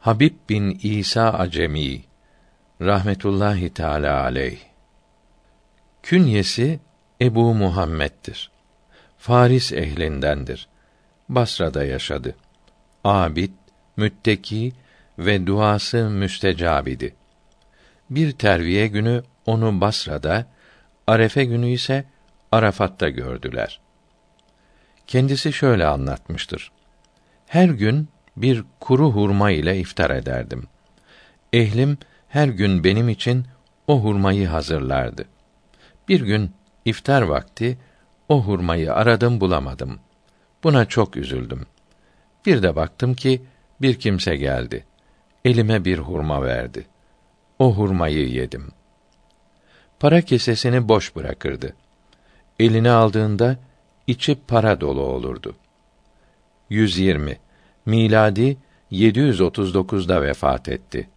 Habib bin İsa Acemi rahmetullahi teala aleyh künyesi Ebu Muhammed'dir. Faris ehlindendir. Basra'da yaşadı. Abid, mütteki ve duası müstecabidi. Bir terviye günü onu Basra'da, Arefe günü ise Arafat'ta gördüler. Kendisi şöyle anlatmıştır. Her gün bir kuru hurma ile iftar ederdim. Ehlim her gün benim için o hurmayı hazırlardı. Bir gün iftar vakti o hurmayı aradım bulamadım. Buna çok üzüldüm. Bir de baktım ki bir kimse geldi. Elime bir hurma verdi. O hurmayı yedim. Para kesesini boş bırakırdı. Elini aldığında içi para dolu olurdu. 120 miladi 739'da vefat etti.